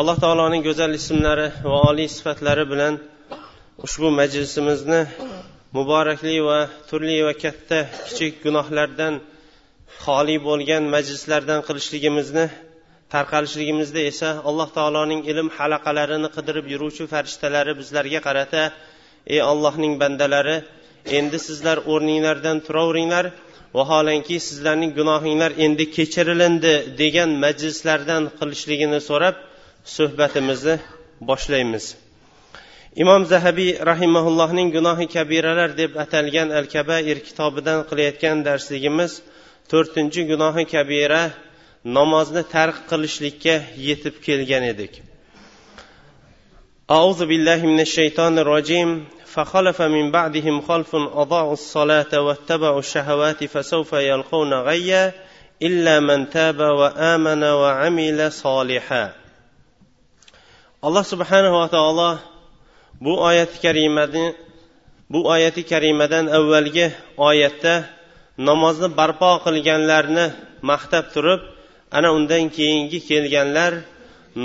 Alloh taoloning go'zal ismlari va oliy sifatlari bilan ushbu majlisimizni muborakli va turli va katta kichik gunohlardan xoli bo'lgan majlislardan qilishligimizni tarqalishligimizda esa alloh taoloning ilm halaqalarini qidirib yuruvchi farishtalari bizlarga qarata ey ollohning bandalari endi sizlar o'rninglardan turaveringlar vaholanki sizlarning gunohinglar endi kechirilindi degan majlislardan qilishligini so'rab suhbatimizni boshlaymiz imom zahabiy rahimaullohning gunohi kabiralar deb atalgan al kabair kitobidan qilayotgan darsligimiz to'rtinchi gunohi kabira namozni tark qilishlikka yetib kelgan edik أعوذ بالله من الشيطان الرجيم فخلف من بعدهم خلف أضاعوا الصلاة واتبعوا الشهوات فسوف يلقون غيا إلا من تاب وآمن وعمل صالحا alloh subhanava taolo bu oyati karimani bu oyati karimadan avvalgi oyatda namozni barpo qilganlarni maqtab turib ana undan keyingi kelganlar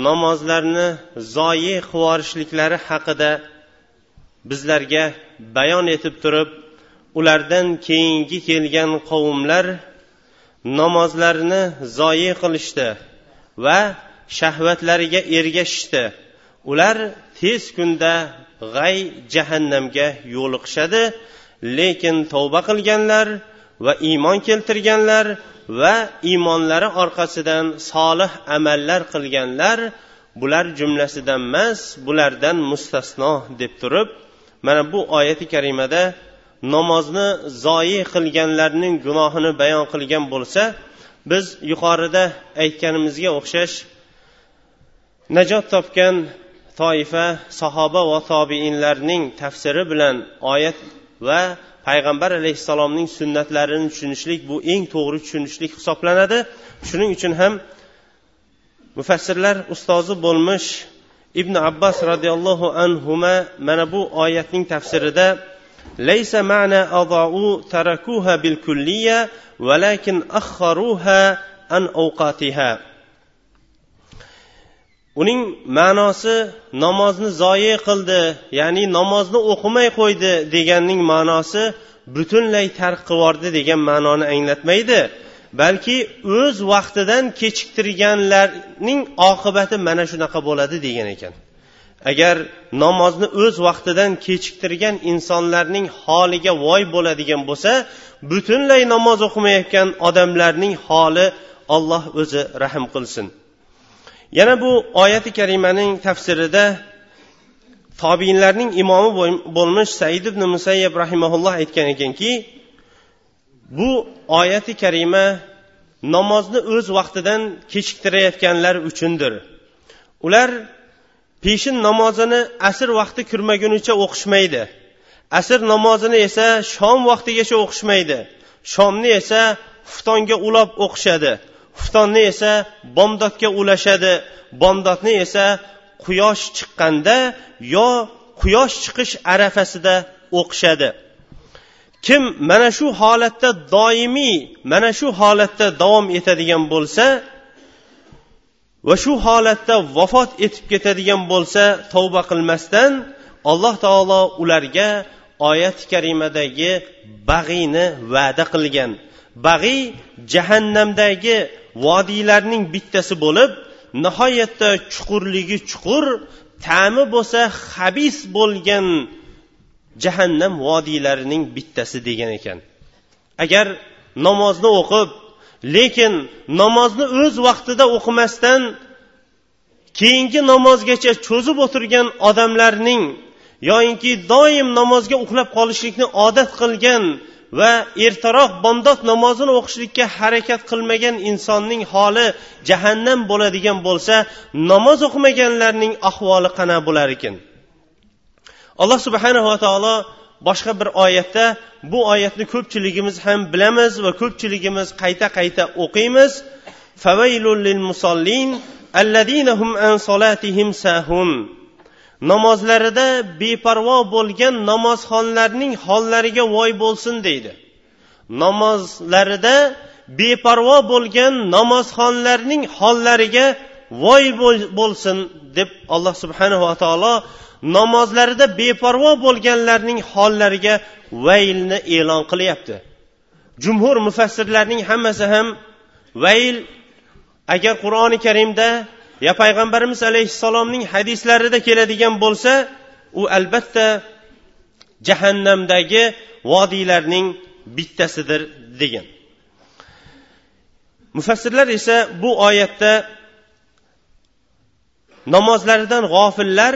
namozlarni zoyi qilibyuborishliklari haqida bizlarga bayon etib turib ulardan keyingi kelgan qavmlar namozlarni zoyi qilishdi va shahvatlariga ergashishdi. Ular tez kunda g'ay jahannamga yo'liqishadi lekin tavba qilganlar va iymon keltirganlar va iymonlari orqasidan solih amallar qilganlar bular jumlasidan emas bulardan mustasno deb turib mana bu oyati karimada namozni zoyi qilganlarning gunohini bayon qilgan bo'lsa biz yuqorida aytganimizga o'xshash najot topgan toifa sahoba va tobiinlarning tafsiri bilan oyat va payg'ambar alayhissalomning sunnatlarini tushunishlik bu eng to'g'ri tushunishlik hisoblanadi shuning uchun ham mufassirlar ustozi bo'lmish ibn abbos roziyallohu anhu mana bu oyatning tafsirida ليس معنى أضاعوا تركوها بالكلية ولكن أخروها عن أوقاتها uning ma'nosi namozni zoye qildi ya'ni namozni o'qimay qo'ydi deganning ma'nosi butunlay tark qilib yubordi degan ma'noni anglatmaydi. Balki o'z vaqtidan kechiktirganlarning oqibati mana shunaqa bo'ladi degan ekan. Agar namozni o'z vaqtidan kechiktirgan insonlarning holiga voy bo'ladigan bo'lsa butunlay namoz o'qimayotgan odamlarning holi olloh o'zi rahm qilsin. Yana bu oyati karimaning tafsirida tobiinlarning imomi bo'lmish said ibn musayyab rahimaulloh aytgan ekanki bu oyati karima namozni o'z vaqtidan kechiktirayotganlar uchundir. Ular peshin namozini asr vaqti kirmagunicha o'qishmaydi. Asr namozini esa shom vaqtigacha o'qishmaydi. Shomni esa xuftonga ulab o'qishadi. Xuftonni esa bomdodga ulashadi. Bomdodni esa quyosh chiqqanda yo quyosh chiqish arafasida o'qishadi. Kim mana shu holatda doimiy mana shu holatda davom etadigan bo'lsa va shu holatda vafot etib ketadigan bo'lsa tavba qilmasdan alloh taolo ularga oyat karimadagi bag'iyni va'da qilgan. Bag'iy jahannamdagi vodiylarning bittasi bo'lib nihoyatda chuqurligi chuqur ta'mi bo'lsa habis bo'lgan jahannam vodiylarining bittasi degan ekan. Agar namozni o'qib lekin namozni o'z vaqtida o'qimasdan keyingi namozgacha cho'zib o'tirgan odamlarning yoyinki doim namozga uxlab qolishlikni odat qilgan va ertaroq bomdod namozini o'qishlikka harakat qilmagan insonning holi jahannam bo'ladigan bo'lsa namoz o'qimaganlarning ahvoli qana bo'lar ekan? Alloh subhanava taolo boshqa bir oyatda bu oyatni ko'pchiligimiz ham bilamiz va ko'pchiligimiz qayta qayta o'qiymiz. Namozlarida beparvo bo'lgan namozxonlarning hollariga voy bo'lsin deydi. Namozlarida beparvo bo'lgan namozxonlarning hollariga voy bo'lsin deb alloh subhanava taolo namozlarida beparvo bo'lganlarning hollariga vaylni e'lon qilyapti. Jumhur mufassirlarning hammasi ham vayl agar qur'oni karimda ya payg'ambarimiz alayhissalomning hadislarida keladigan bo'lsa u albatta jahannamdagi vodiylarning bittasidir degan. Mufassirlar esa bu oyatda namozlaridan g'ofillar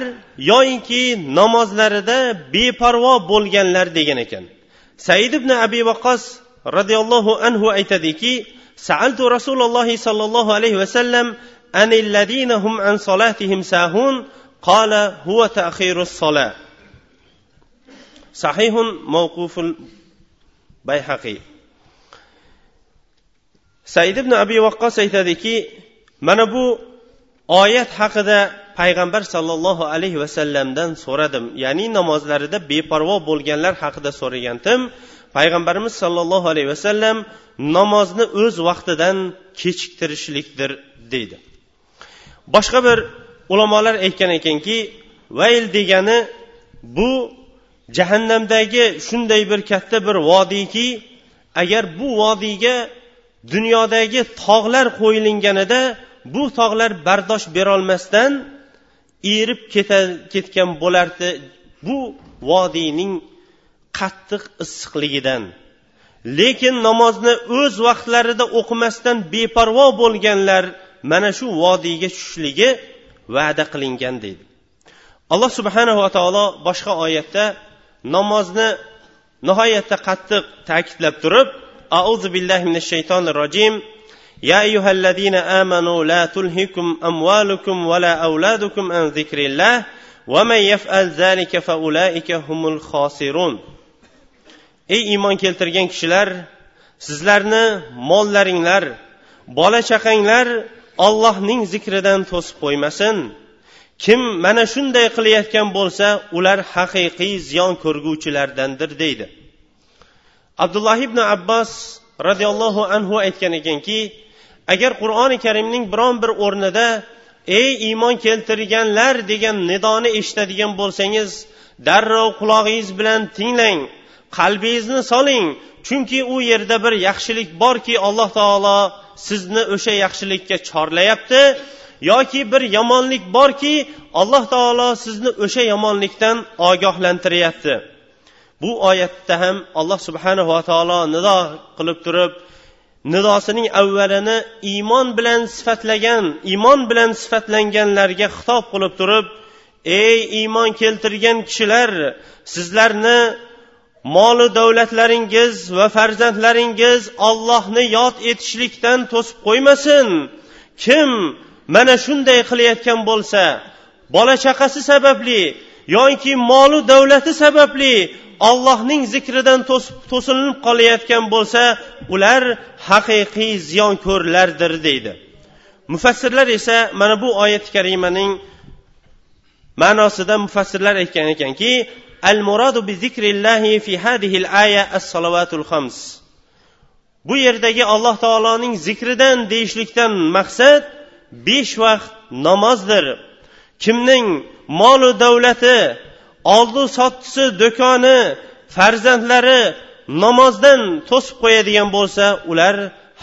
yoinki namozlarida beparvo bo'lganlar degan ekan. Said ibn abi vaqos roziyallohu anhu aytadiki saaltu rasululloh sollallohu alayhi vasallam عن الذين هم عن صلاتهم ساهون قال هو تأخير الصلاة صحيح موقوف البيحقي said ibn abi vaqqos aytadiki mana bu oyat haqida payg'ambar sollallohu alayhi vasallamdan so'radim ya'ni namozlarida beparvo bo'lganlar haqida so'ragandim payg'ambarimiz sollallohu alayhi vasallam namozni o'z vaqtidan kechiktirishlikdir deydi Boshqa bir ulamolar aytgan ekanki vayl degani bu jahannamdagi shunday bir katta bir vodiyki agar bu vodiyga dunyodagi tog'lar qo'yilinganida bu tog'lar bardosh berolmasdan erib ketgan bo'lardi bu vodiyning qattiq issiqligidan. Lekin namozni o'z vaqtlarida o'qimasdan beparvo bo'lganlar mana shu vodiyga tushishligi va'da qilingan deydi alloh subhanava taolo boshqa oyatda namozni nihoyatda qattiq ta'kidlab turib auzu billahi minash shaytonir rojim يا أيها الذين آمنوا لا تلهكم أموالكم ولا أولادكم عن ذكر الله ومن يفعل ذلك فأولئك هم الخاسرون ey iymon keltirgan kishilar sizlarni mollaringlar bola chaqanglar ollohning zikridan to'sib qo'ymasin. Kim mana shunday qilayotgan bo'lsa ular haqiqiy ziyon ko'rguvchilardandir deydi. Abdulloh ibn abbos roziyallohu anhu aytgan ekanki agar qur'oni karimning biron bir o'rnida ey iymon keltirganlar degan nidoni eshitadigan bo'lsangiz darrov qulog'ingiz bilan tinglang qalbingizni soling. Chunki u yerda bir yaxshilik borki alloh taolo sizni o'sha yaxshilikka chorlayapti yoki bir yomonlik borki alloh taolo sizni o'sha yomonlikdan ogohlantiryapti. Bu oyatda ham alloh subhanava taolo nido qilib turib nidosining avvalini iymon bilan sifatlagan iymon bilan sifatlanganlarga xitob qilib turib ey iymon keltirgan kishilar sizlarni molu davlatlaringiz va farzandlaringiz ollohni yod etishlikdan to'sib qo'ymasin. Kim mana shunday qilayotgan bo'lsa bola chaqasi sababli yoki molu davlati sababli ollohning zikridan to'silinib qolayotgan bo'lsa ular haqiqiy ziyonko'rlardir deydi. Mufassirlar esa mana bu oyati karimaning ma'nosida mufassirlar aytgan ekanki المراد بذكر الله في هذه hadhihi الصلوات الخمس bu yerdagi alloh taoloning zikridan deyishlikdan maqsad besh vaqt namozdir. Kimning molu davlati oldi sottisi do'koni farzandlari namozdan to'sib qo'yadigan bo'lsa ular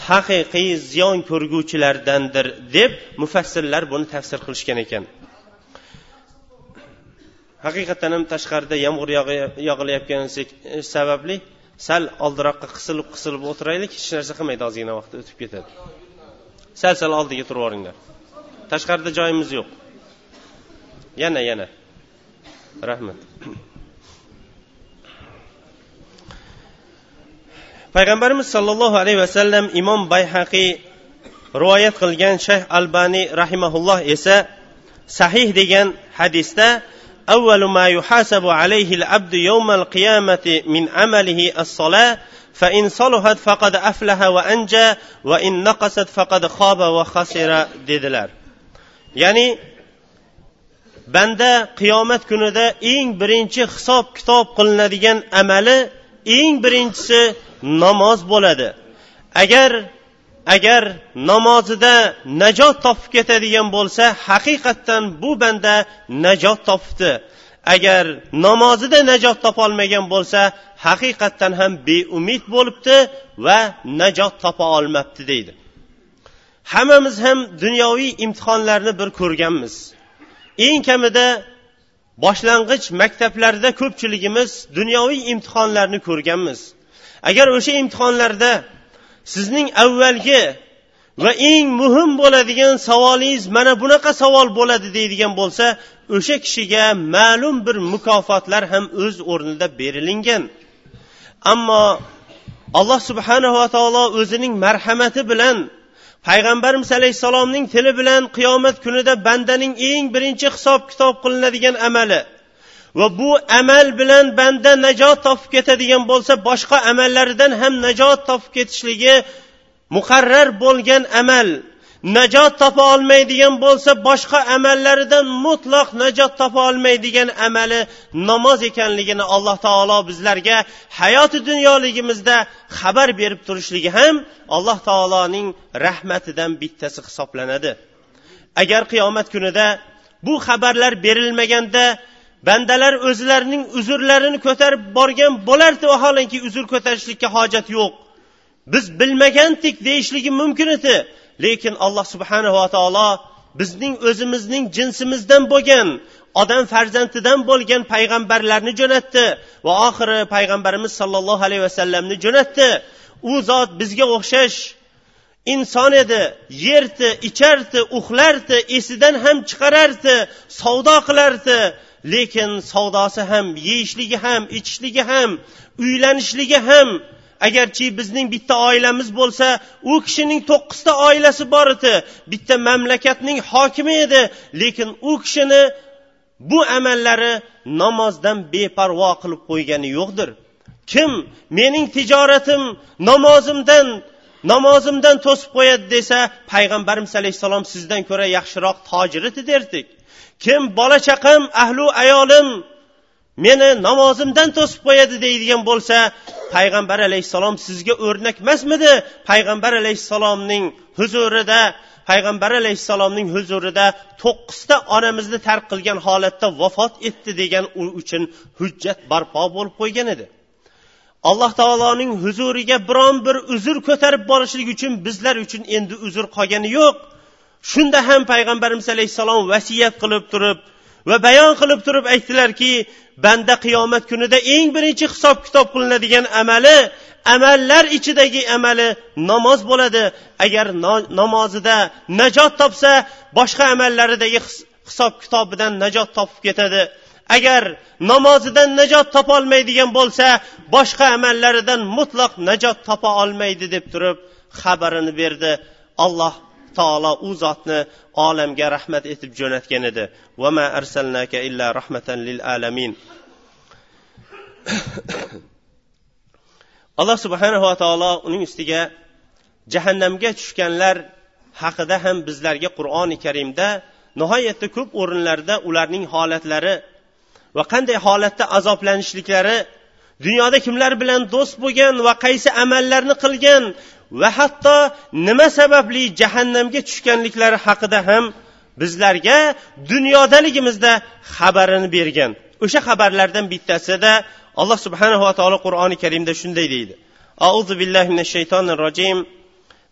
haqiqiy ziyon ko'rguvchilardandir deb mufassirlar buni tafsir qilishgan ekan. Haqiqatdan ham tashqarida yomg'ir yog'ilayotgani e, sababli sal oldiroqqa qisilib qisilib o'tiraylik hech narsa qilmaydi ozgina vaqt o'tib ketadi. Sal sal oldiga turib yuboringlar tashqarida joyimiz yo'q. Yana yana. Rahmat. Payg'ambarimiz sollallohu alayhi vasallam imom bayhaqiy rivoyat qilgan shayx albaniy rahimaulloh esa sahih degan hadisda أول ما يحاسب عليه العبد يوم القيامة من عمله الصلاة فإن صلحت فقد أفلح وأنجى وإن نقصت فقد خاب وخسر dedilar ya'ni banda qiyomat kunida eng birinchi hisob kitob qilinadigan amali eng birinchisi namoz bo'ladi agar agar namozida najot topib ketadigan bo'lsa haqiqatdan bu banda najot topibdi. Agar namozida najot topolmagan bo'lsa haqiqatdan ham beumid bo'libdi va najot topa olmabdi deydi. Hammamiz ham dunyoviy imtihonlarni bir ko'rganmiz. Eng kamida boshlang'ich maktablarda ko'pchiligimiz dunyoviy imtihonlarni ko'rganmiz. Agar o'sha imtihonlarda sizning avvalgi va eng muhim bo'ladigan savolingiz mana bunaqa savol bo'ladi deydigan bo'lsa o'sha kishiga ma'lum bir mukofotlar ham o'z o'rnida berilingan. Ammo alloh subhanava taolo o'zining marhamati bilan payg'ambarimiz alayhissalomning tili bilan qiyomat kunida bandaning eng birinchi hisob kitob qilinadigan amali va bu amal bilan banda najot topib ketadigan bo'lsa boshqa amallaridan ham najot topib ketishligi muqarrar bo'lgan amal. Najot topa olmaydigan bo'lsa boshqa amallaridan mutlaq najot topa olmaydigan amali namoz ekanligini alloh taolo bizlarga hayoti dunyoligimizda xabar berib turishligi ham alloh taoloning rahmatidan bittasi hisoblanadi. Agar qiyomat kunida bu xabarlar berilmaganda bandalar o'zlarining uzrlarini ko'tarib borgan bo'lardi vaholanki uzr ko'tarishlikka hojat yo'q. Biz bilmagandik deyishligi mumkin edi. Lekin alloh subhanava taolo bizning o'zimizning jinsimizdan bo'lgan odam farzandidan bo'lgan payg'ambarlarni jo'natdi va oxiri payg'ambarimiz sollallohu alayhi vasallamni jo'natdi. U zot bizga o'xshash inson edi yerdi ichardi uxlardi esidan ham chiqarardi savdo qilardi. Lekin savdosi ham yeyishligi ham ichishligi ham uylanishligi ham agarchi bizning bitta oilamiz bo'lsa u kishining to'qqizta oilasi bor edi. Bitta mamlakatning hokimi edi. Lekin u kishini bu amallari namozdan beparvo qilib qo'ygani yo'qdir. Kim mening tijoratim namozimdan namozimdan to'sib qo'yadi desa payg'ambarimiz alayhissalom sizdan ko'ra yaxshiroq tojir edi derdik. Kim bola chaqam ahlu ayolim meni namozimdan to'sib qo'yadi deydigan bo'lsa payg'ambar alayhissalom sizga o'rnak emasmidi? Payg'ambar alayhissalomning huzurida payg'ambar alayhissalomning huzurida to'qqizta onamizni tark qilgan holatda vafot etdi degan u uchun hujjat barpo bo'lib qo'ygan edi. Alloh taoloning huzuriga biron bir uzr ko'tarib borishlik uchun bizlar uchun endi uzr qolgani yo'q. Shunda ham payg'ambarimiz alayhissalom vasiyat qilib turib va bayon qilib turib aytdilarki banda qiyomat kunida eng birinchi hisob kitob qilinadigan amali amallar ichidagi amali namoz bo'ladi. Agar namozida najot topsa boshqa amallaridagi hisob kitobidan najot topib ketadi. Agar namozidan najot topolmaydigan bo'lsa boshqa amallaridan mutlaq najot topa olmaydi deb turib xabarini berdi. Alloh taolo u zotni olamga rahmat etib jo'natgan edi. Vama arsalnaka illa rahmatan lil alamin. Alloh subhanava taolo uning ustiga jahannamga tushganlar haqida ham bizlarga qur'oni karimda nihoyatda ko'p o'rinlarda ularning holatlari va qanday holatda azoblanishliklari dunyoda kimlar bilan do'st bo'lgan va qaysi amallarni qilgan va hatto nima sababli jahannamga tushganliklari haqida ham bizlarga dunyodaligimizda xabarini bergan o'sha xabarlardan bittasida alloh subhanava taolo qur'oni karimda shunday deydi auzu billahi minash shaytonir rojim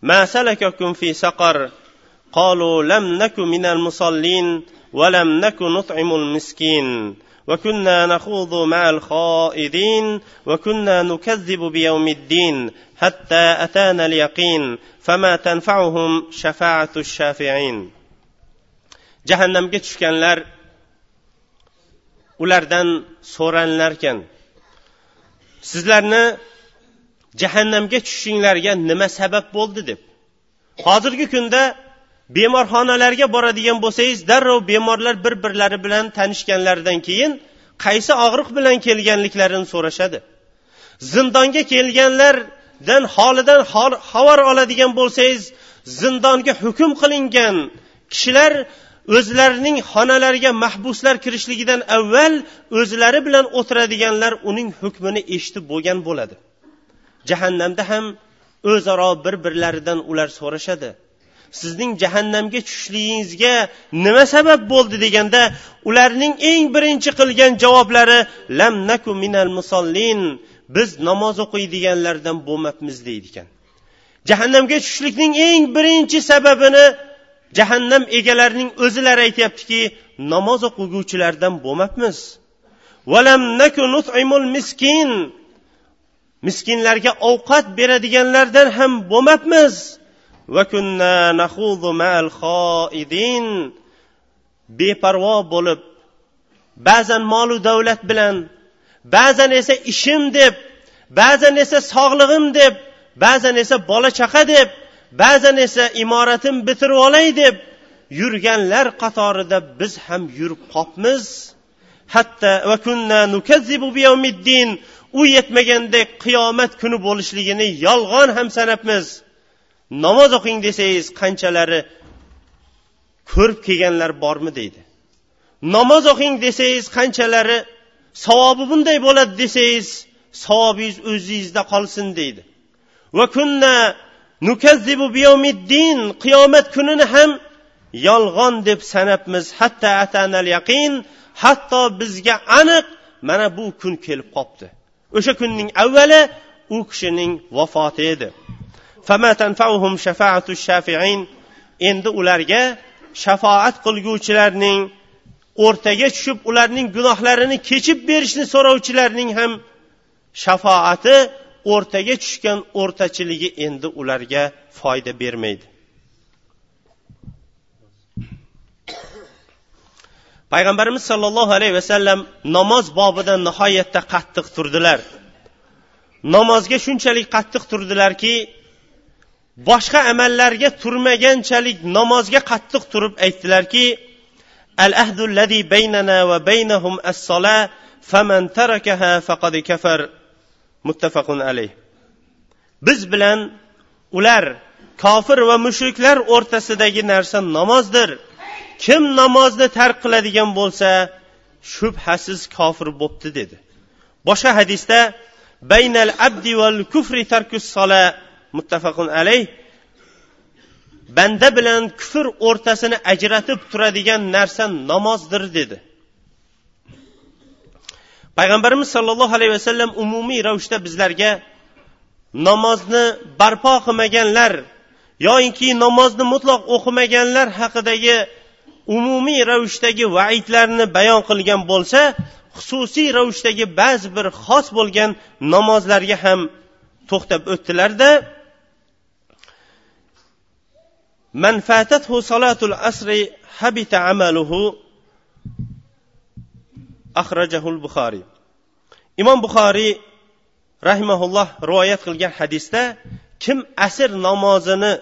ما سلككم في سقر قالوا لم نك من المصلين ولم نك نطعم المسكين وكنا نخوض مع الخائضين وكنا نكذب بيوم الدين حتى أتانا اليقين فما تنفعهم شفاعة الشافعين jahannamga tushganlar ulardan so'ranilarkan sizlarni jahannamga tushishinglarga nima sabab bo'ldi deb hozirgi kunda bemorxonalarga boradigan bo'lsangiz darrov bemorlar bir birlari bilan tanishganlaridan keyin qaysi og'riq bilan kelganliklarini so'rashadi. Zindonga kelganlardan holidan xabar oladigan bo'lsangiz zindonga hukm qilingan kishilar o'zlarining xonalariga mahbuslar kirishligidan avval o'zlari bilan o'tiradiganlar uning hukmini eshitib bo'lgan bo'ladi. Jahannamda ham o'zaro bir birlaridan ular so'rashadi. Sizning jahannamga tushishligingizga nima sabab bo'ldi deganda ularning eng birinchi qilgan javoblari lam naku minal musollin biz namoz o'qiydiganlardan bo'lmabmiz deydi ekan jahannamga tushishlikning eng birinchi sababini jahannam egalarining o'zilari aytyaptiki namoz o'qiguvchilardan bo'lmabmiz miskin miskinlarga ovqat beradiganlardan ham bo'lmabmiz beparvo bo'lib ba'zan molu davlat bilan ba'zan esa ishim deb ba'zan esa sog'lig'im deb ba'zan esa bola chaqa deb ba'zan esa imoratim bitirib olay deb yurganlar qatorida biz ham yurib qolibmiz hatto u yetmagandek qiyomat kuni bo'lishligini yolg'on ham sanabmiz. Namoz o'qing desangiz qanchalari ko'rib kelganlar bormi deydi. Namoz o'qing desangiz qanchalari savobi bunday bo'ladi desangiz savobingiz o'zingizda qolsin deydi. Va kunna nukazzibu biyawmiddin qiyomat kunini ham yolg'on deb sanabmiz. Hatta atanal yaqin hatto bizga aniq mana bu kun kelib qolibdi o'sha kunning avvali u kishining vafoti edi. Endi ularga shafoat qilguvchilarning o'rtaga tushib ularning gunohlarini kechib berishni so'rovchilarning ham shafoati o'rtaga tushgan o'rtachiligi endi ularga foyda bermaydi. Payg'ambarimiz sollallohu alayhi vasallam namoz bobida nihoyatda qattiq turdilar. Namozga shunchalik qattiq turdilarki boshqa amallarga turmaganchalik namozga qattiq turib aytdilarki al ahdullazi baynana va baynahum as-sola faman tarakaha faqad kafar. Muttafaqun alayh. Biz bilan ular kofir va mushriklar o'rtasidagi narsa namozdir. Kim namozni tark qiladigan bo'lsa shubhasiz kofir bo'pti dedi. Boshqa hadisda baynal abdi val kufri tarkus sola muttafaqun alayh banda bilan kufr o'rtasini ajratib turadigan narsa namozdir dedi. Payg'ambarimiz sollallohu alayhi vasallam umumiy ravishda bizlarga namozni barpo qilmaganlar yoyinki namozni mutloq o'qimaganlar haqidagi umumiy ravishdagi vaidlarni bayon qilgan bo'lsa xususiy ravishdagi ba'zi bir xos bo'lgan namozlarga ham to'xtab o'tdilarda. Man صلاة salatul asri habita amaluhu البخاري إمام imom رحمه الله رواية qilgan hadisda kim asr namozini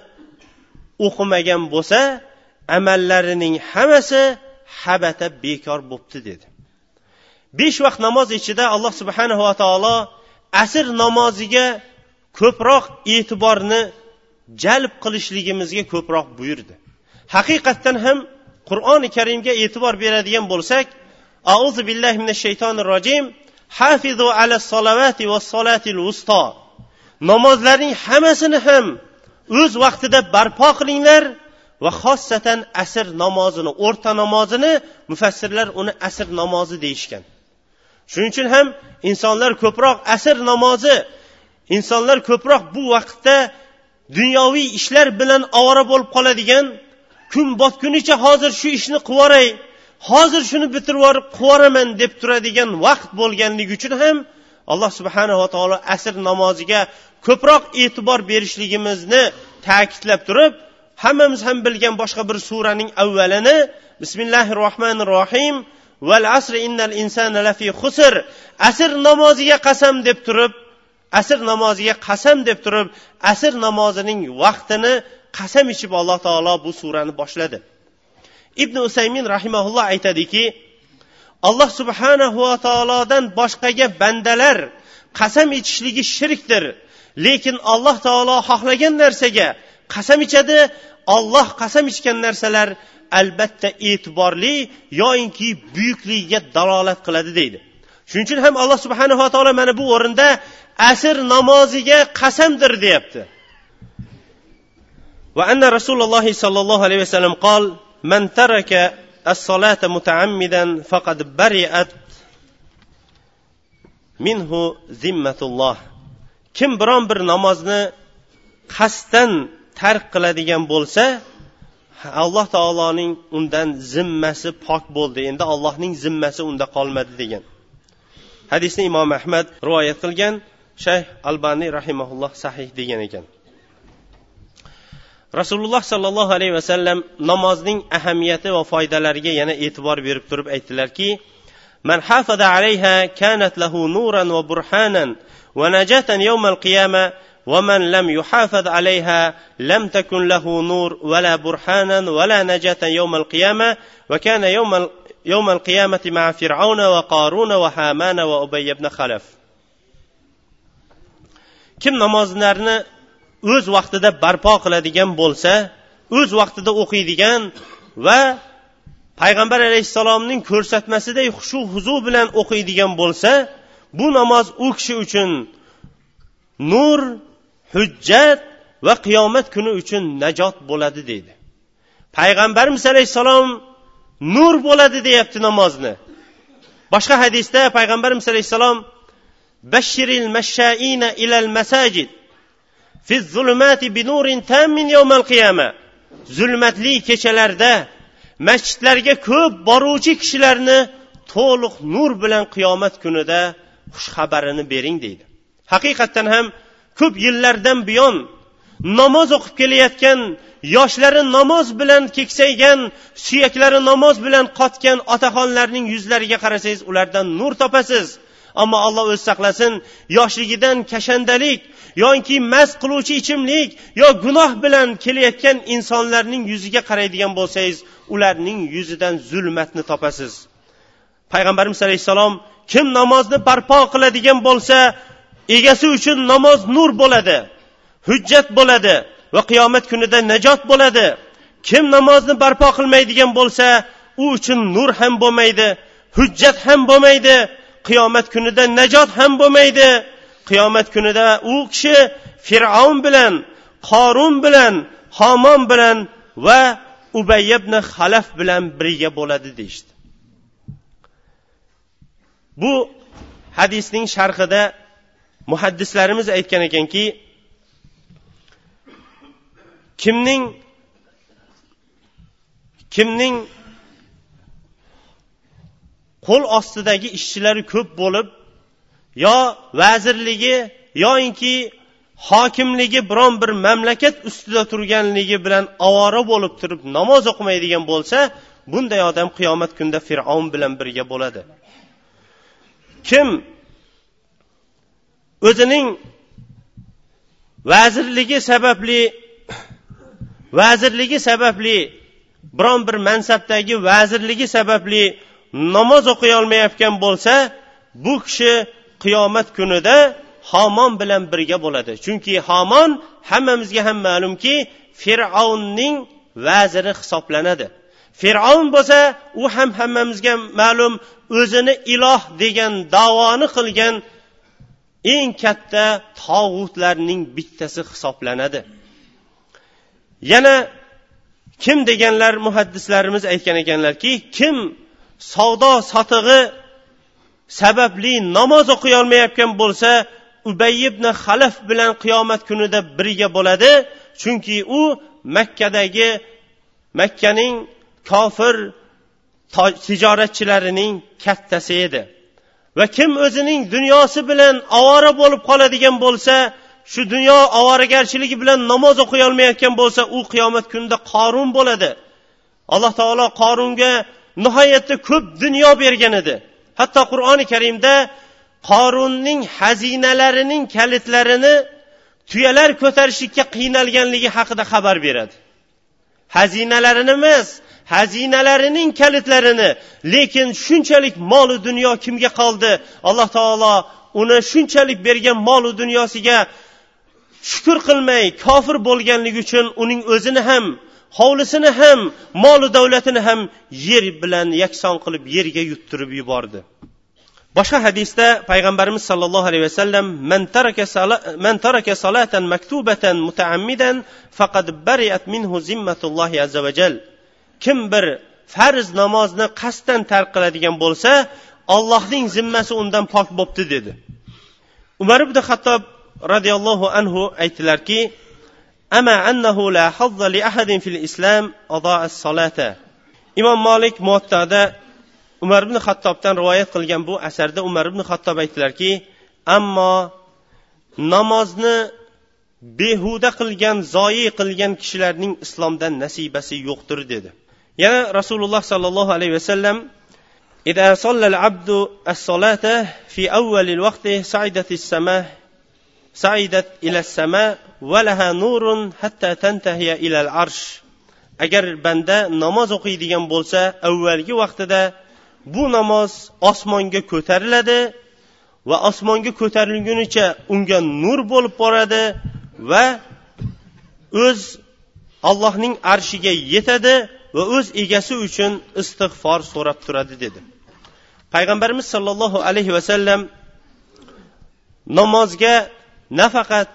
o'qimagan bo'lsa amallarining hammasi habata bekor bo'pti dedi. Besh vaqt namoz ichida alloh subhanahu va taolo asr namoziga ko'proq e'tiborni jalb qilishligimizga ko'proq buyurdi. Haqiqatdan ham qur'oni karimga e'tibor beradigan bo'lsak auzu billahi minash shaytonir rojim hafizu ala salavati va solatil usto namozlarning hammasini ham o'z vaqtida barpo qilinglar va xossatan asr namozini o'rta namozini mufassirlar uni asr namozi deyishgan. Shuning uchun ham insonlar ko'proq asr namozi insonlar ko'proq bu vaqtda dunyoviy ishlar bilan ovora bo'lib qoladigan kun botgunicha hozir shu ishni qilib hozir shuni bitirib yuborib qilib deb turadigan vaqt bo'lganligi uchun ham alloh subhanava taolo asr namoziga ko'proq e'tibor berishligimizni ta'kidlab turib hammamiz ham bilgan boshqa bir suraning avvalini bismillahi rohmanir rohim val asr innal insana lafi xusr asr namoziga qasam deb turib asr namoziga qasam deb turib asr namozining vaqtini qasam ichib alloh taolo bu surani boshladi. Ibn usaymin rahimaulloh aytadiki alloh subhanahu va taolodan boshqaga bandalar qasam ichishligi shirkdir. Lekin alloh taolo xohlagan narsaga qasam ichadi. Olloh qasam ichgan narsalar albatta e'tiborli yoyinki buyukligiga dalolat qiladi deydi. shuning uchun ham alloh subhanava taolo mana bu o'rinda asr namoziga qasamdir deyapti وأن رسول الله صلى الله عليه وسلم قال من ترك الصلاة متعمدا فقد برئت منه ذمة الله kim biron bir namozni qasddan tark qiladigan bo'lsa alloh taoloning undan zimmasi pok bo'ldi endi allohning zimmasi unda qolmadi degan hadisni imom ahmad rivoyat qilgan shayx albaniy rahimaulloh sahih degan ekan rasululloh sollallohu alayhi vasallam namozning ahamiyati va foydalariga yana e'tibor berib turib aytdilarki من حافظ عليها كانت له نورا وبرهانا ونجاة يوم القيامة ومن لم يحافظ عليها لم تكن له نور ولا برهانا ولا نجاة يوم القيامة وكان يوم يوم القيامة مع فرعون وقارون وهامان وأبي بن خلف kim namozlarni o'z vaqtida barpo qiladigan bo'lsa o'z vaqtida o'qiydigan va payg'ambar alayhissalomning ko'rsatmasidek xushu huzu bilan o'qiydigan bo'lsa bu namoz u kishi uchun nur hujjat va qiyomat kuni uchun najot bo'ladi deydi payg'ambarimiz alayhissalom nur bo'ladi deyapti namozni. Boshqa hadisda payg'ambarimiz alayhissalom bashiril mashaina ilal masajid fi zulmati binurin tamin yawmal qiyama. Zulmatli kechalarda masjidlarga ko'p boruvchi kishilarni to'liq nur bilan qiyomat kunida xushxabarini bering deydi. Haqiqatdan ham ko'p yillardan buyon namoz o'qib kelayotgan yoshlari namoz bilan keksaygan suyaklari namoz bilan qotgan otaxonlarning yuzlariga qarasangiz ulardan nur topasiz. Ammo alloh o'zi saqlasin yoshligidan kashandalik yoki mast qiluvchi ichimlik yo gunoh bilan kelayotgan insonlarning yuziga qaraydigan bo'lsangiz ularning yuzidan zulmatni topasiz. Payg'ambarimiz alayhissalom kim namozni barpo qiladigan bo'lsa egasi uchun namoz nur bo'ladi hujjat bo'ladi. Va qiyomat kunida najot bo'ladi. Kim namozni barpo qilmaydigan bo'lsa u uchun nur ham bo'lmaydi hujjat ham bo'lmaydi qiyomat kunida najot ham bo'lmaydi. Qiyomat kunida u kishi fir'avn bilan qorun bilan homon bilan va ubay ibn halaf bilan birga bo'ladi deyishdi. Bu hadisning sharhida muhaddislarimiz aytgan ekanki kimning kimning qo'l ostidagi ishchilari ko'p bo'lib yo vazirligi yoinki hokimligi biron bir mamlakat ustida turganligi bilan ovora bo'lib turib namoz o'qimaydigan bo'lsa bunday odam qiyomat kunida fir'avn bilan birga bo'ladi. Kim o'zining vazirligi sababli vazirligi sababli biron bir mansabdagi vazirligi sababli namoz o'qiy olmayotgan bo'lsa bu kishi qiyomat kunida homon bilan birga bo'ladi. Chunki homon hammamizga ham ma'lumki fir'avnning vaziri hisoblanadi. Fir'avn bo'lsa u ham hammamizga ma'lum o'zini iloh degan davoni qilgan eng katta tog'utlarning bittasi hisoblanadi. Yana kim deganlar muhaddislarimiz aytgan ekanlarki kim savdo sotig'i sababli namoz o'qiyolmayotgan bo'lsa ubay ibn halaf bilan qiyomat kunida birga bo'ladi. Chunki u makkadagi makkaning kofir tijoratchilarining kattasi edi. Va kim o'zining dunyosi bilan ovora bo'lib qoladigan bo'lsa shu dunyo ovoragarchiligi bilan namoz o'qiy olmayotgan bo'lsa u qiyomat kunida qorun bo'ladi. Alloh taolo qorunga nihoyatda ko'p dunyo bergan edi. Hatto qur'oni karimda qorunning xazinalarining kalitlarini tuyalar ko'tarishlikka qiynalganligi haqida xabar beradi. Xazinalarini emas xazinalarining kalitlarini lekin shunchalik molu dunyo kimga qoldi? Alloh taolo uni shunchalik bergan molu dunyosiga shukur qilmay kofir bo'lganligi uchun uning o'zini ham hovlisini ham molu davlatini ham yer bilan yakson qilib yerga yuttirib yubordi. Boshqa hadisda payg'ambarimiz sollallohu alayhi vasallam man taraka man taraka salatan maktubatan mutaammidan faqad bariat minhu zimmatullohi azza va jal. Kim bir farz namozni qasddan tark qiladigan bo'lsa allohning zimmasi undan pok bo'pti dedi. Umar ibn xattob roziyallohu anhu aytdilarki ama annahu la hazza li ahadin fil islam adaa salata imom molik muattada umar ibn hattobdan rivoyat qilgan bu asarda umar ibn hattob aytdilarki ammo namozni behuda qilgan zoyi qilgan kishilarning islomdan nasibasi yo'qdir dedi yana rasululloh sollallohu alayhi vasallam إذا صلى العبد الصلاة في أول الوقت صعدت السماء saidat ila sama va laha nurun hatta tantahiya ila al arsh agar banda namoz o'qiydigan bo'lsa avvalgi vaqtida bu namoz osmonga ko'tariladi va osmonga ko'tarilgunicha unga nur bo'lib boradi va o'z allohning arshiga yetadi va o'z egasi uchun istig'for so'rab turadi dedi. Payg'ambarimiz sollallohu alayhi vasallam namozga nafaqat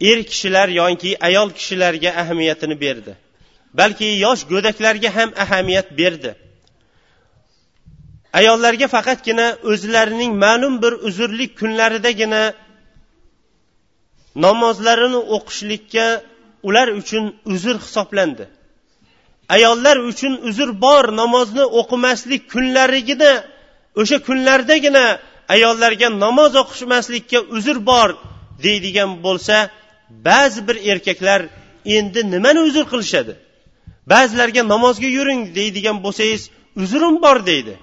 er kishilar yoki ayol kishilarga ahamiyatini berdi balki yosh go'daklarga ham ahamiyat berdi. Ayollarga faqatgina o'zlarining ma'lum bir uzrlik kunlaridagina namozlarini o'qishlikka ular uchun uzr hisoblandi. Ayollar uchun uzr bor namozni o'qimaslik kunlarigina o'sha kunlardagina ayollarga namoz o'qishmaslikka uzr bor deydigan bo'lsa ba'zi bir erkaklar endi nimani uzr qilishadi? Ba'zilarga namozga yuring deydigan bo'lsangiz uzrim bor deydi.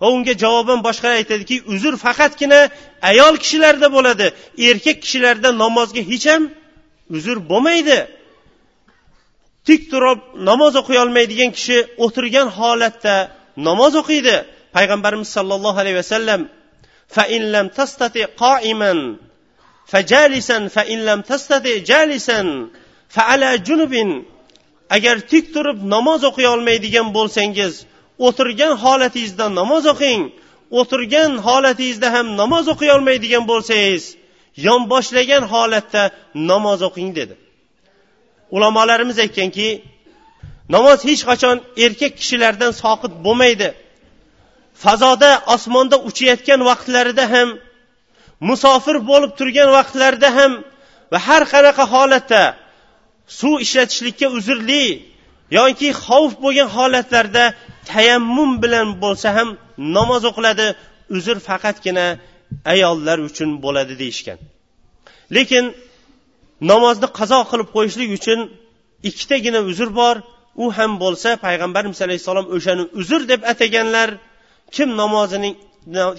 Va unga javoban boshqa aytadiki uzr faqatgina ayol kishilarda bo'ladi. Erkak kishilarda namozga hech ham uzr bo'lmaydi. Tik turib namoz o'qiy olmaydigan kishi o'tirgan holatda namoz o'qiydi. Payg'ambarimiz sollallohu alayhi vasallam فإن لم تستطع قائما فجالسا فإن لم تستطع جالسا فعلى جنب agar tik turib namoz o'qiy olmaydigan bo'lsangiz o'tirgan holatingizda namoz o'qing o'tirgan holatingizda ham namoz o'qiy olmaydigan bo'lsangiz yonboshlagan holatda namoz o'qing dedi ulamolarimiz aytganki namoz hech qachon erkak kishilardan soqit bo'lmaydi Fazoda osmonda uchayotgan vaqtlarida ham musofir bo'lib turgan vaqtlarida ham va har qanaqa holatda suv ishlatishlikka uzrli yoki xavf bo'lgan holatlarda tayammum bilan bo'lsa ham namoz o'qiladi uzr faqatgina ayollar uchun bo'ladi deyishgan. Lekin namozni qazo qilib qo'yishlik uchun ikkitagina uzr bor. U ham bo'lsa payg'ambarimiz alayhissalom o'shani uzr deb ataganlar kim namozining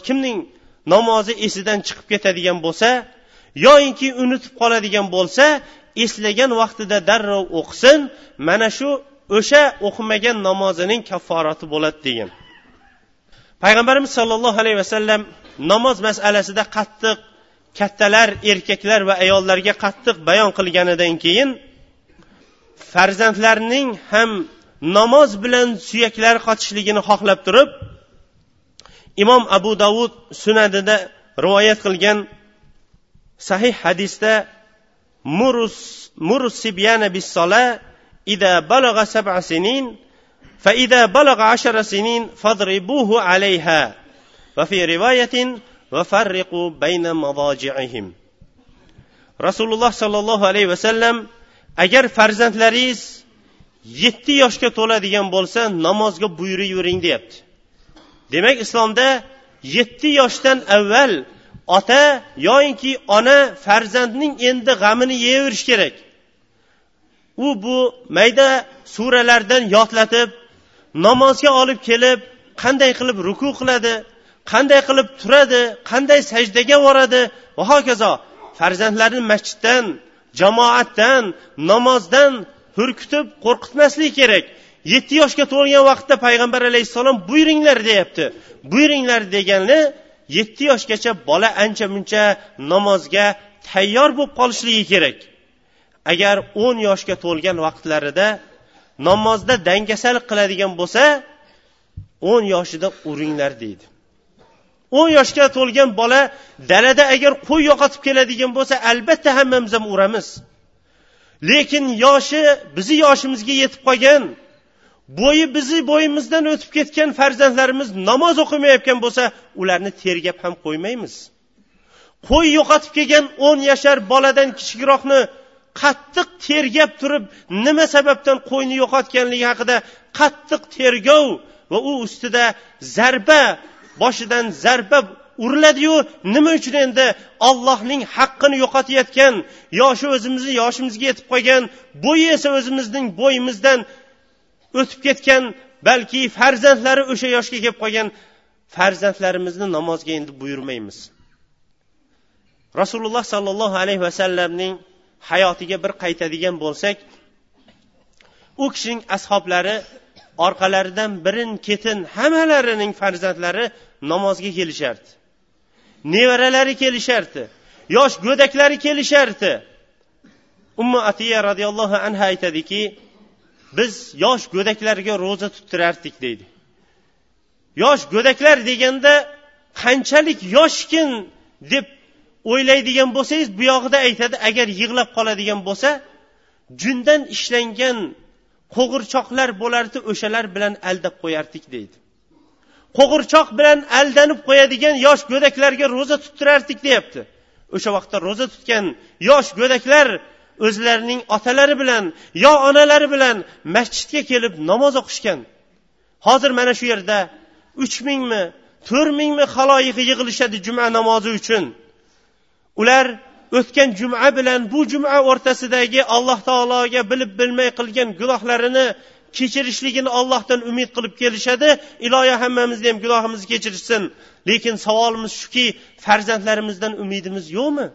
kimning namozi esidan chiqib ketadigan bo'lsa yoyinki unutib qoladigan bo'lsa eslagan vaqtida darrov o'qisin mana shu o'sha o'qimagan namozining kafforati bo'ladi degan. Payg'ambarimiz sollallohu alayhi vasallam namoz masalasida qattiq kattalar erkaklar va ayollarga qattiq bayon qilganidan keyin farzandlarning ham namoz bilan suyaklari qotishligini xohlab turib imom abu davud sunadida rivoyat qilgan sahih hadisda murus murus bis sola ida balag'a sab'a sinin fa ida balag'a ashara sinin fadribuhu alayha. Va fi rivoyatin va farriqu bayna madaji'ihim. Rasululloh sollallohu alayhi vasallam agar farzandlaringiz yetti yoshga to'ladigan bo'lsa namozga buyuravering deyapti. Demak islomda yetti yoshdan avval ota yoyinki ona farzandning endi g'amini yeyaverish kerak. U bu mayda suralardan yodlatib namozga olib kelib qanday qilib ruku qiladi qanday qilib turadi qanday sajdaga boradi va hokazo farzandlarni masjiddan jamoatdan namozdan hurkitib qo'rqitmaslik kerak. Yetti yoshga to'lgan vaqtda payg'ambar alayhissalom buyuringlar deyapti. Buyuringlar degani yetti yoshgacha bola ancha muncha namozga tayyor bo'lib qolishligi kerak. Agar o'n yoshga to'lgan vaqtlarida namozda dangasalik qiladigan bo'lsa o'n yoshida uringlar deydi. o'n yoshga to'lgan bola dalada agar qo'y yo'qotib keladigan bo'lsa albatta hammamiz ham uramiz. Lekin yoshi bizni yoshimizga yetib qolgan bo'yi bizni bo'yimizdan o'tib ketgan farzandlarimiz namoz o'qimayotgan bo'lsa ularni tergab ham qo'ymaymiz. Qo'y yo'qotib kelgan o'n yashar boladan kichikroqni qattiq tergab turib nima sababdan qo'yni yo'qotganligi haqida qattiq tergov va u ustida zarba boshidan zarba uriladiyu nima uchun endi ollohning haqqini yo'qotayotgan yoshi o'zimizni yoshimizga yetib qolgan bo'yi esa o'zimizning bo'yimizdan o'tib ketgan balki farzandlari o'sha yoshga kelib qolgan farzandlarimizni namozga endi buyurmaymiz. Rasululloh sollallohu alayhi vasallamning hayotiga bir qaytadigan bo'lsak u kishining ashoblari orqalaridan birin ketin hammalarining farzandlari namozga kelishardi. Nevaralari kelishardi yosh go'daklari kelishardi. Ummu atiya roziyallohu anhu aytadiki biz yosh go'daklarga ro'za tuttirardik deydi. Yosh go'daklar deganda qanchalik yoshkin deb o'ylaydigan bo'lsangiz bu yog'ida aytadi agar yig'lab qoladigan bo'lsa jundan ishlangan qo'g'irchoqlar bo'lardi o'shalar bilan aldab qo'yardik deydi. Qo'g'irchoq bilan aldanib qo'yadigan yosh go'daklarga ro'za tuttirardik deyapti. O'sha vaqtda ro'za tutgan yosh go'daklar o'zlarining otalari bilan yo onalari bilan masjidga kelib namoz o'qishgan. Hozir mana shu yerda uch mingmi to'rt mingmi haloyiq yig'ilishadi juma namozi uchun. Ular o'tgan juma bilan bu juma o'rtasidagi alloh taologa bilib bilmay qilgan gunohlarini kechirishligini ollohdan umid qilib kelishadi. Iloyo hammamizni ham gunohimizni kechirsin lekin savolimiz shuki farzandlarimizdan umidimiz yo'qmi?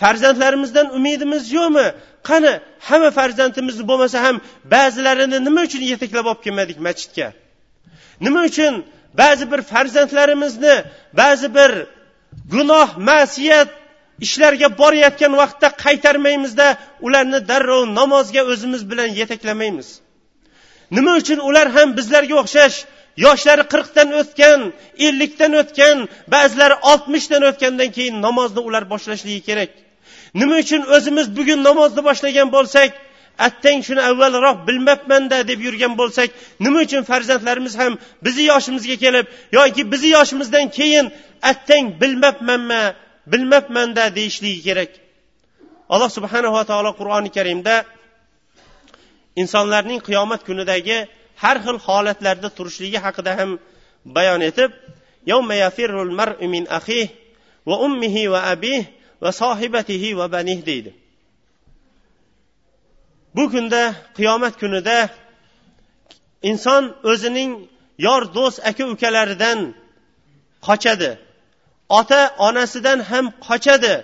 Farzandlarimizdan umidimiz yo'qmi? Qani hamma farzandimiz bo'lmasa ham ba'zilarini nima uchun yetaklab olib kelmadik masjidga? Nima uchun ba'zi bir farzandlarimizni ba'zi bir gunoh ma'siyat ishlarga borayotgan vaqtda qaytarmaymizda ularni darrov namozga o'zimiz bilan yetaklamaymiz. Nima uchun ular ham bizlarga o'xshash yoshlari qirqdan o'tgan ellikdan o'tgan ba'zilari oltmishdan o'tgandan keyin namozni ular boshlashligi kerak. Nima uchun o'zimiz bugun namozni boshlagan bo'lsak attang shuni avvalroq bilmabmanda deb yurgan bo'lsak nima uchun farzandlarimiz ham bizni yoshimizga kelib yoki bizni yoshimizdan keyin attang bilmabmanma bilmabmanda deyishligi kerak. Alloh subhanava taolo qur'oni karimda insonlarning qiyomat kunidagi har xil holatlarda turishligi haqida ham bayon etib va ummihi va abih va sohibatihi va banih deydi. Bu kunda qiyomat kunida inson o'zining yor do'st aka ukalaridan qochadi. Ota onasidan ham qochadi.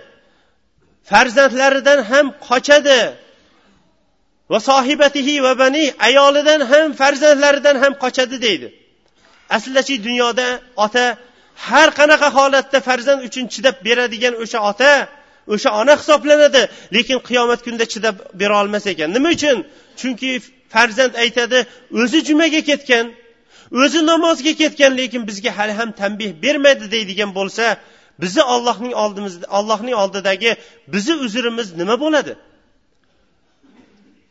Farzandlaridan ham qochadi. Va sohibatihi va bani ayolidan ham farzandlaridan ham qochadi deydi. Aslidachi dunyoda ota har qanaqa holatda farzand uchun chidab beradigan o'sha ota o'sha ona hisoblanadi lekin qiyomat kunida chidab bera olmas ekan. Nima uchun? Chunki farzand aytadi o'zi jumaga ketgan o'zi namozga ketgan lekin bizga hali ham tanbeh bermadi deydigan bo'lsa bizni ollohning oldimizda allohning oldidagi bizni uzrimiz nima bo'ladi?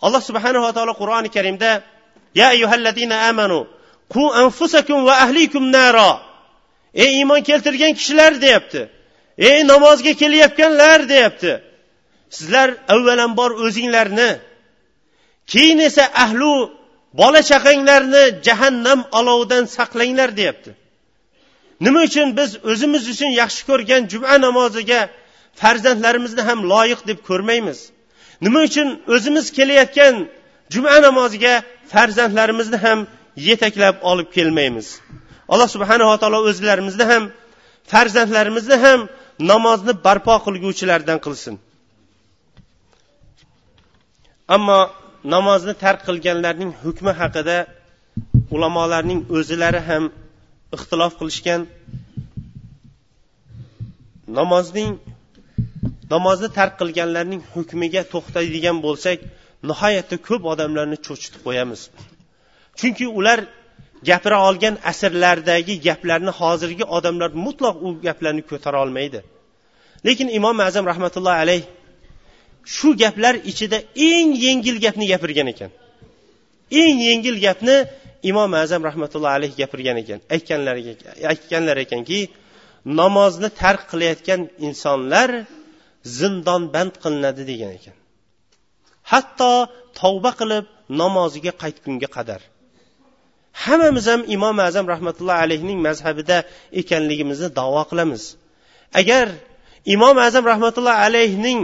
Alloh subhanava taolo qur'oni karimda ya ayyuhallazina amanu qu anfusakum va ahlikum naro ey iymon keltirgan kishilar deyapti. Ey namozga kelayotganlar deyapti. Sizlar avvalambor o'zinglarni keyin esa ahlu bola chaqanglarni jahannam olovidan saqlanglar deyapti. Nima uchun biz o'zimiz uchun yaxshi ko'rgan juma namoziga farzandlarimizni ham loyiq deb ko'rmaymiz? Nima uchun o'zimiz kelayotgan juma namoziga farzandlarimizni ham yetaklab olib kelmaymiz? Alloh subhanava taolo o'zlarimizni ham farzandlarimizni ham namozni barpo qilguvchilardan qilsin. Ammo namozni tark qilganlarning hukmi haqida ulamolarning o'zilari ham ixtilof qilishgan. Namozning namozni tark qilganlarning hukmiga to'xtaydigan bo'lsak nihoyatda ko'p odamlarni cho'chitib qo'yamiz. Chunki ular gapira olgan asrlardagi gaplarni hozirgi odamlar mutlaq u gaplarni ko'tara olmaydi. Lekin imom azam rahmatullohi alayh shu gaplar ichida eng yengil gapni gapirgan ekan. Eng yengil gapni imom azam rahmatullohi alayh gapirgan ekan. Aytganlar ekanki namozni tark qilayotgan insonlar zindon band qilinadi degan ekan. Hatto tavba qilib namoziga qaytgunga qadar. Hammamiz ham imom azam rahmatullohi alayhning mazhabida ekanligimizni davo qilamiz. Agar imom azam rahmatullohi alayhning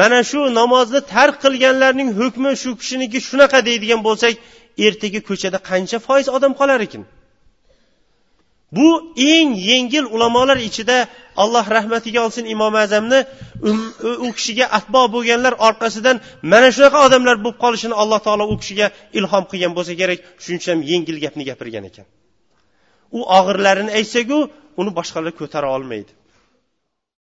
mana shu namozni tark qilganlarning hukmi shu kishiniki shunaqa deydigan bo'lsak ertaga ko'chada qancha foiz odam qolar ekan? Bu eng yengil ulamolar ichida alloh rahmatiga olsin imom azamni u kishiga atbo bo'lganlar orqasidan mana shunaqa odamlar bo'lib qolishini alloh taolo u kishiga ilhom qilgan bo'lsa kerak. Shuning uchun ham yengil gapni gapirgan ekan. U og'irlarini aytsaku uni boshqalar ko'tara olmaydi.